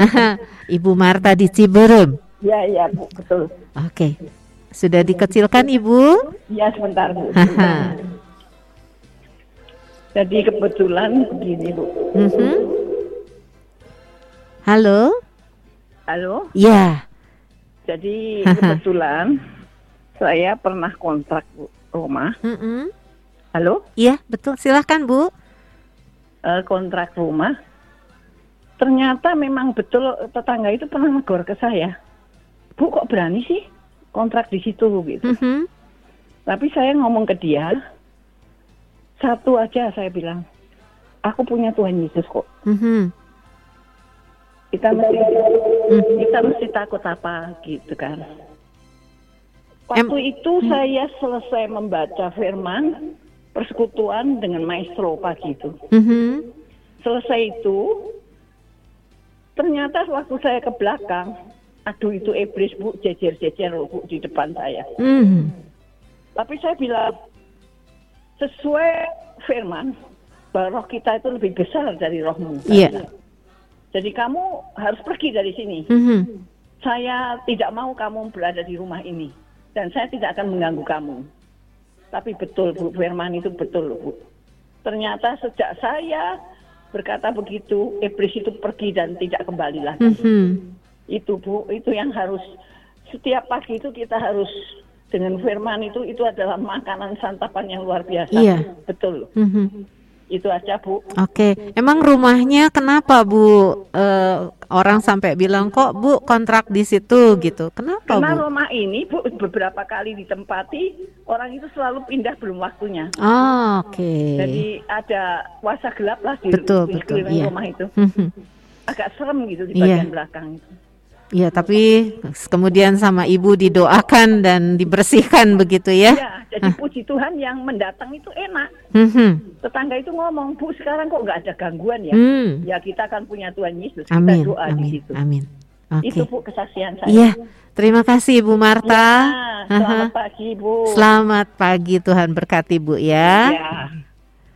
Ibu Marta di Ciberem. Ya, ya, Bu, betul. Oke. Sudah dikecilkan Ibu? Ya, sebentar, Bu. Sebentar. Jadi kebetulan begini, Bu. Mhm. Halo? Halo, Ya. jadi kebetulan saya pernah kontrak rumah. Mhm. Halo, Iya, betul. Silahkan Bu. Eh, kontrak rumah. Ternyata memang betul tetangga itu pernah negor ke saya. Bu, kok berani sih kontrak di situ gitu. Mhm. Tapi saya ngomong ke dia, satu aja saya bilang, aku punya Tuhan Yesus kok. Mhm. Kita mesti, kita mesti takut apa gitu kan. Waktu itu saya selesai membaca firman persekutuan dengan maestro pagi itu. Mhm. Selesai itu, ternyata waktu saya ke belakang, aduh itu iblis bu, jejer-jejer loh bu di depan saya. Mhm. Tapi saya bilang, sesuai firman, bahwa roh kita itu lebih besar dari rohmu. Iya. bilang. Jadi kamu harus pergi dari sini. Mhm. Saya tidak mau kamu berada di rumah ini. Dan saya tidak akan mengganggu kamu. Tapi betul Bu, firman itu betul Bu. Ternyata sejak saya berkata begitu, iblis itu pergi dan tidak kembali lagi. Mhm. Itu Bu, itu yang harus setiap pagi itu kita harus dengan firman itu itu adalah makanan santapan yang luar biasa. Iya. Betul. Mhm. Itu aja Bu. Oke, emang rumahnya kenapa Bu? Eh, orang sampai bilang kok Bu kontrak di situ gitu. Kenapa Karena Bu? rumah ini Bu beberapa kali ditempati orang itu selalu pindah belum waktunya. Oh, Oke. Jadi ada kuasa gelap lah di, Betul, di betul, iya. rumah itu. Mhm. Agak serem gitu di Iya. bagian belakang itu. Iya, tapi kemudian sama ibu didoakan dan dibersihkan begitu ya? Ya, jadi puji Tuhan yang mendatang itu enak. Mhm. Tetangga itu ngomong, Bu sekarang kok nggak ada gangguan ya? Hmm. Ya kita akan punya Tuhan Yesus. Kita Amin, doa di amin, situ. amin. Oke. Itu Bu kesaksian saya. Iya, terima kasih Ibu Marta. Ya, selamat pagi Bu. Selamat pagi, Tuhan berkati Bu ya. Ya.